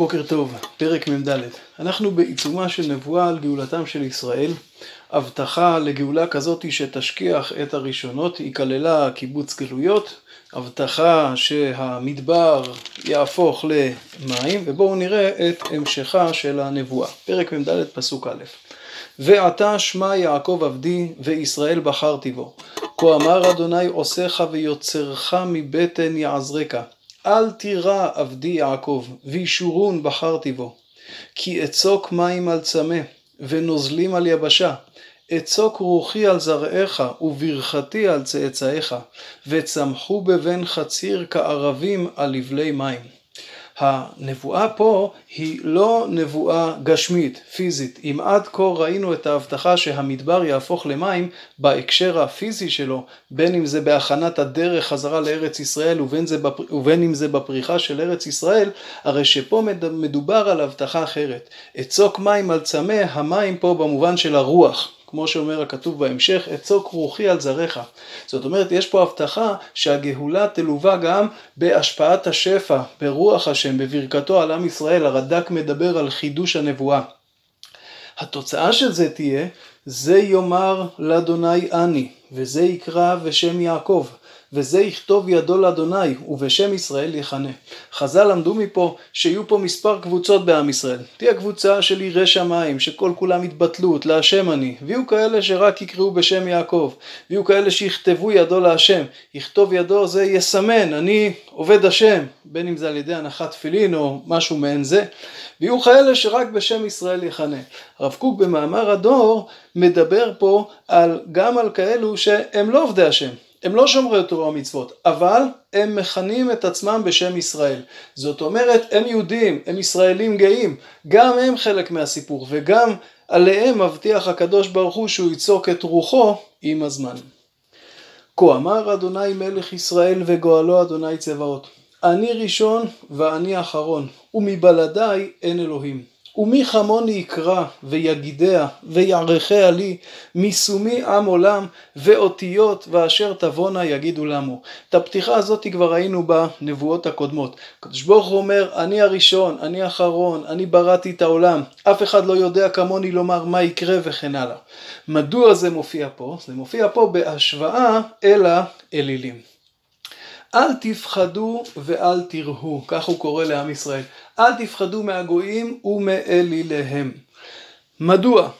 בוקר טוב, פרק מ"ד. אנחנו בעיצומה של נבואה על גאולתם של ישראל. הבטחה לגאולה כזאת שתשכיח את הראשונות, היא כללה קיבוץ גלויות, הבטחה שהמדבר יהפוך למים, ובואו נראה את המשכה של הנבואה. פרק מ"ד פסוק א': ועתה שמע יעקב עבדי וישראל בחרתי בו. כה אמר אדוני עושך ויוצרך מבטן יעזרך. אל תירא עבדי יעקב, וישורון בחרתי בו. כי אצוק מים על צמא, ונוזלים על יבשה. אצוק רוחי על זרעיך, וברכתי על צאצאיך, וצמחו בבן חציר כערבים על לבלי מים. הנבואה פה היא לא נבואה גשמית, פיזית. אם עד כה ראינו את ההבטחה שהמדבר יהפוך למים בהקשר הפיזי שלו, בין אם זה בהכנת הדרך חזרה לארץ ישראל ובין, זה, ובין אם זה בפריחה של ארץ ישראל, הרי שפה מדובר על הבטחה אחרת. אצוק מים על צמא, המים פה במובן של הרוח. כמו שאומר הכתוב בהמשך, אצוק רוחי על זרעך. זאת אומרת, יש פה הבטחה שהגאולה תלווה גם בהשפעת השפע, ברוח השם, בברכתו על עם ישראל. הרד"ק מדבר על חידוש הנבואה. התוצאה של זה תהיה, זה יאמר לאדוני אני, וזה יקרא בשם יעקב. וזה יכתוב ידו לאדוני, ובשם ישראל יכנה. חז"ל למדו מפה שיהיו פה מספר קבוצות בעם ישראל. תהיה קבוצה של יראי שמיים, שכל כולם התבטלות, להשם אני. ויהיו כאלה שרק יקראו בשם יעקב. ויהיו כאלה שיכתבו ידו להשם. יכתוב ידו זה יסמן, אני עובד השם, בין אם זה על ידי הנחת תפילין או משהו מעין זה. ויהיו כאלה שרק בשם ישראל יכנה. הרב קוק במאמר הדור מדבר פה על, גם על כאלו שהם לא עובדי השם. הם לא שומרי תורה ומצוות, אבל הם מכנים את עצמם בשם ישראל. זאת אומרת, הם יהודים, הם ישראלים גאים, גם הם חלק מהסיפור, וגם עליהם מבטיח הקדוש ברוך הוא שהוא יצוק את רוחו עם הזמן. כה אמר אדוני מלך ישראל וגואלו אדוני צבאות, אני ראשון ואני אחרון, ומבלעדיי אין אלוהים. ומי כמוני יקרא ויגידיה ויערכיה לי מסומי עם עולם ואותיות ואשר תבואנה יגידו למו. את הפתיחה הזאת כבר ראינו בנבואות הקודמות. הקדוש ברוך הוא אומר אני הראשון, אני האחרון, אני בראתי את העולם, אף אחד לא יודע כמוני לומר מה יקרה וכן הלאה. מדוע זה מופיע פה? זה מופיע פה בהשוואה אל האלילים. אל תפחדו ואל תראו, כך הוא קורא לעם ישראל. אל תפחדו מהגויים ומאליליהם. מדוע?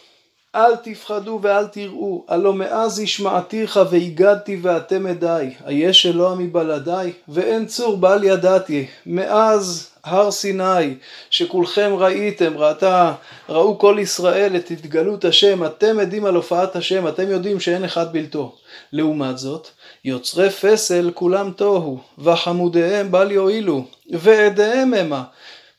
אל תפחדו ואל תראו, הלא מאז השמעתיך והגדתי ואתם עדיי, היש אלוה מבלעדיי, ואין צור בל ידעתי, מאז הר סיני, שכולכם ראיתם, ראתה, ראו כל ישראל את התגלות השם, אתם עדים על הופעת השם, אתם יודעים שאין אחד בלתו. לעומת זאת, יוצרי פסל כולם תוהו, וחמודיהם בל יועילו, ועדיהם המה.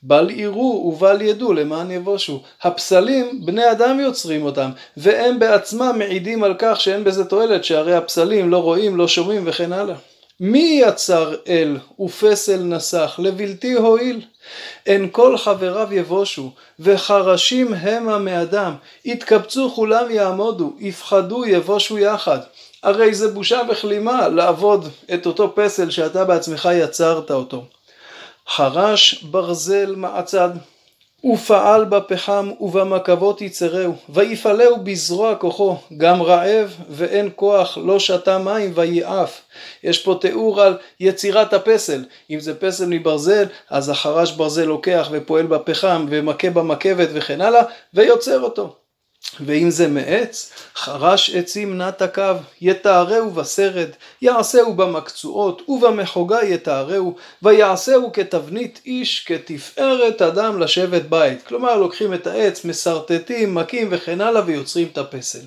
בל יראו ובל ידעו למען יבושו. הפסלים בני אדם יוצרים אותם והם בעצמם מעידים על כך שאין בזה תועלת שהרי הפסלים לא רואים לא שומעים וכן הלאה. מי יצר אל ופסל נסח לבלתי הועיל? אין כל חבריו יבושו וחרשים המה מאדם יתקבצו כולם יעמודו יפחדו יבושו יחד הרי זה בושה וכלימה לעבוד את אותו פסל שאתה בעצמך יצרת אותו. חרש ברזל מעצד, ופעל בפחם ובמקבות יצרהו, ויפעלהו בזרוע כוחו, גם רעב ואין כוח לא שתה מים ויעף. יש פה תיאור על יצירת הפסל, אם זה פסל מברזל, אז החרש ברזל לוקח ופועל בפחם ומכה במקבת וכן הלאה, ויוצר אותו. ואם זה מעץ, חרש עצים נע תקו, יתארהו בסרד, יעשהו במקצועות, ובמחוגה יתארהו, ויעשהו כתבנית איש, כתפארת אדם לשבת בית. כלומר, לוקחים את העץ, משרטטים, מכים וכן הלאה, ויוצרים את הפסל.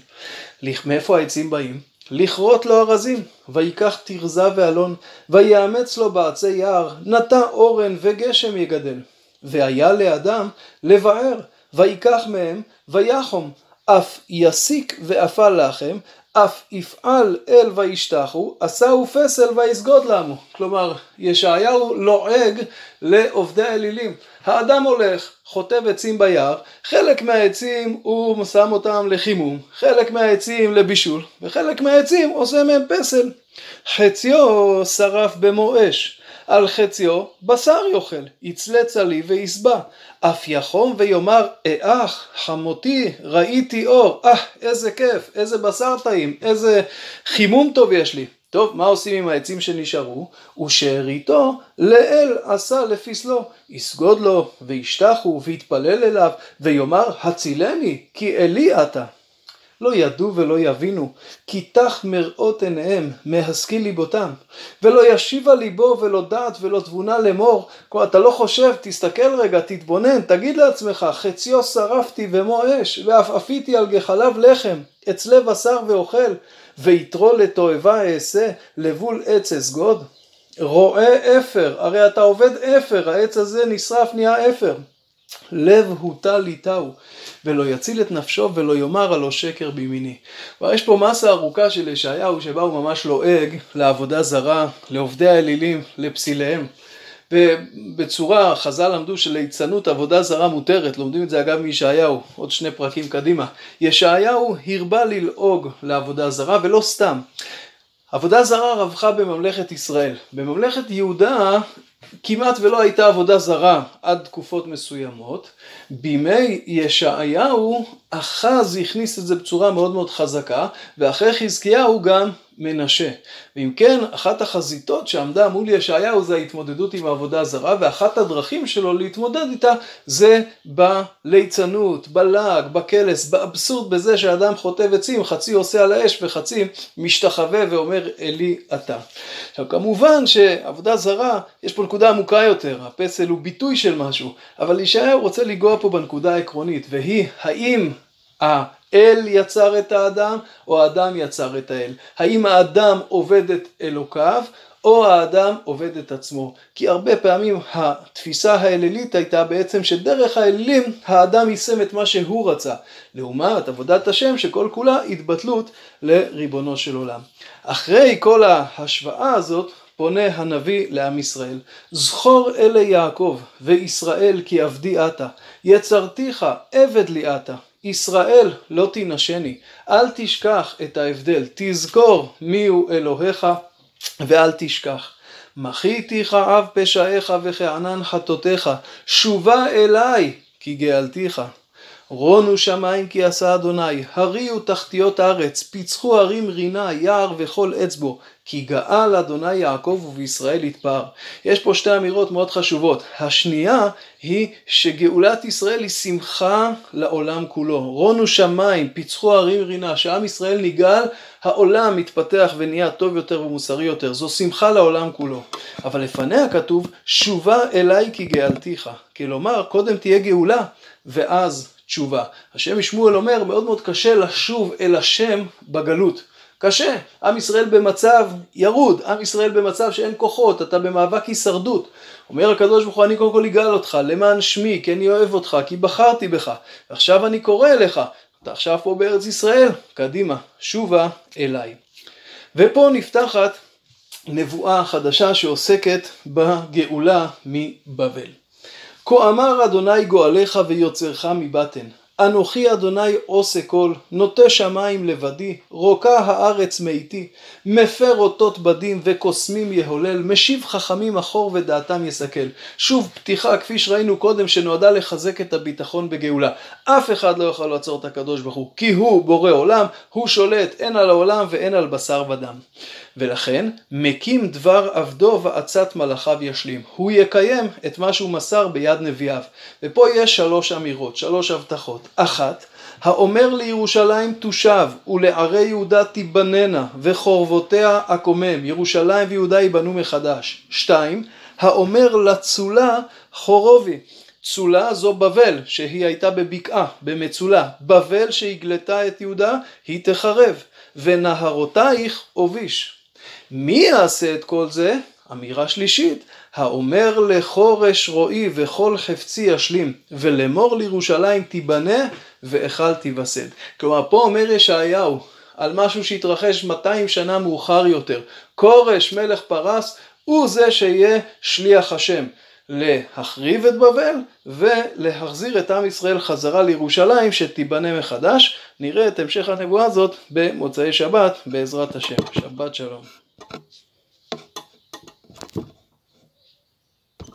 מאיפה העצים באים? לכרות לו ארזים, ויקח תרזה ואלון, ויאמץ לו בעצי יער, נטע אורן וגשם יגדל. והיה לאדם לבאר, ויקח מהם, ויחום, אף יסיק ואפל לחם, אף יפעל אל וישתחו, עשהו פסל ויסגוד למו. כלומר, ישעיהו לועג לעובדי האלילים. האדם הולך, חוטב עצים ביער, חלק מהעצים הוא שם אותם לחימום, חלק מהעצים לבישול, וחלק מהעצים עושה מהם פסל. חציו שרף במו אש, על חציו בשר יאכל, יצלץ עלי וישבע. אף יחום ויאמר, אח, חמותי, ראיתי אור, אה, איזה כיף, איזה בשר טעים, איזה חימום טוב יש לי. טוב, מה עושים עם העצים שנשארו? ושאריתו לאל עשה לפסלו, יסגוד לו, וישתחו, ויתפלל אליו, ויאמר הצילני, כי אלי אתה. לא ידעו ולא יבינו, כי תח מראות עיניהם, מהשכיל ליבותם, ולא ישיבה ליבו ולא דעת ולא תבונה לאמור, כלומר אתה לא חושב, תסתכל רגע, תתבונן, תגיד לעצמך, חציו שרפתי ומו אש, ועפעפיתי על גחליו לחם, אצלה בשר ואוכל, ויתרו לתועבה אעשה, לבול עץ אסגוד? רואה אפר, הרי אתה עובד אפר, העץ הזה נשרף נהיה אפר. לב הוטל איתהו, ולא יציל את נפשו ולא יאמר הלא שקר בימיני. כבר יש פה מסה ארוכה של ישעיהו שבה הוא ממש לועג לעבודה זרה, לעובדי האלילים, לפסיליהם. ובצורה, חז"ל למדו שליצנות עבודה זרה מותרת, לומדים את זה אגב מישעיהו, עוד שני פרקים קדימה. ישעיהו הרבה ללעוג לעבודה זרה ולא סתם. עבודה זרה רווחה בממלכת ישראל. בממלכת יהודה כמעט ולא הייתה עבודה זרה עד תקופות מסוימות. בימי ישעיהו אחז הכניס את זה בצורה מאוד מאוד חזקה, ואחרי חזקיהו גם מנשה. ואם כן, אחת החזיתות שעמדה מול ישעיהו זה ההתמודדות עם העבודה הזרה, ואחת הדרכים שלו להתמודד איתה זה בליצנות, בלעג, בקלס, באבסורד בזה שאדם חוטב עצים, חצי עושה על האש וחצי משתחווה ואומר אלי אתה. עכשיו כמובן שעבודה זרה, יש פה נקודה עמוקה יותר, הפסל הוא ביטוי של משהו, אבל ישעיהו רוצה לנגוע פה בנקודה העקרונית, והיא האם האל יצר את האדם או האדם יצר את האל? האם האדם עובד את אלוקיו או האדם עובד את עצמו? כי הרבה פעמים התפיסה האלילית הייתה בעצם שדרך האלילים האדם יישם את מה שהוא רצה. לעומת עבודת השם שכל כולה התבטלות לריבונו של עולם. אחרי כל ההשוואה הזאת פונה הנביא לעם ישראל, זכור אלה יעקב וישראל כי עבדי עתה, יצרתיך עבד לי עתה, ישראל לא תינשני, אל תשכח את ההבדל, תזכור מיהו אלוהיך ואל תשכח. מחיתיך אב פשעיך וכענן חטאותיך, שובה אליי כי גאלתיך. רונו שמיים כי עשה אדוני, הריעו תחתיות הארץ, פיצחו הרים רינה, יער וכל אצבו, כי גאל אדוני יעקב ובישראל יתפאר. יש פה שתי אמירות מאוד חשובות. השנייה היא שגאולת ישראל היא שמחה לעולם כולו. רונו שמיים, פיצחו הרים רינה, שעם ישראל נגאל, העולם מתפתח ונהיה טוב יותר ומוסרי יותר. זו שמחה לעולם כולו. אבל לפניה כתוב, שובה אליי כי גאלתיך. כלומר, קודם תהיה גאולה, ואז תשובה. השם משמואל אומר, מאוד מאוד קשה לשוב אל השם בגלות. קשה. עם ישראל במצב ירוד, עם ישראל במצב שאין כוחות, אתה במאבק הישרדות. אומר הקדוש ברוך הוא, אני קודם כל אגאל אותך, למען שמי, כי אני אוהב אותך, כי בחרתי בך. ועכשיו אני קורא אליך, אתה עכשיו פה בארץ ישראל, קדימה, שובה אליי. ופה נפתחת נבואה חדשה שעוסקת בגאולה מבבל. כה אמר אדוני גואליך ויוצרך מבטן, אנוכי אדוני עושה כל, נוטה שמיים לבדי, רוקה הארץ מאיתי, מפר אותות בדים וקוסמים יהולל, משיב חכמים אחור ודעתם יסכל. שוב פתיחה כפי שראינו קודם שנועדה לחזק את הביטחון בגאולה. אף אחד לא יכול לעצור את הקדוש ברוך הוא, כי הוא בורא עולם, הוא שולט הן על העולם והן על בשר ודם. ולכן מקים דבר עבדו ועצת מלאכיו ישלים. הוא יקיים את מה שהוא מסר ביד נביאיו. ופה יש שלוש אמירות, שלוש הבטחות. אחת, האומר לירושלים תושב ולערי יהודה תיבננה וחורבותיה אקומם, ירושלים ויהודה ייבנו מחדש. שתיים, האומר לצולה חורובי. צולה זו בבל שהיא הייתה בבקעה, במצולה. בבל שהגלתה את יהודה היא תחרב. ונהרותייך הוביש. מי יעשה את כל זה? אמירה שלישית, האומר לחורש רועי וכל חפצי ישלים, ולאמור לירושלים תיבנה ואכל תיווסד. כלומר, פה אומר ישעיהו על משהו שהתרחש 200 שנה מאוחר יותר. כורש מלך פרס הוא זה שיהיה שליח השם. להחריב את בבל ולהחזיר את עם ישראל חזרה לירושלים שתיבנה מחדש. נראה את המשך הנבואה הזאת במוצאי שבת בעזרת השם. שבת שלום.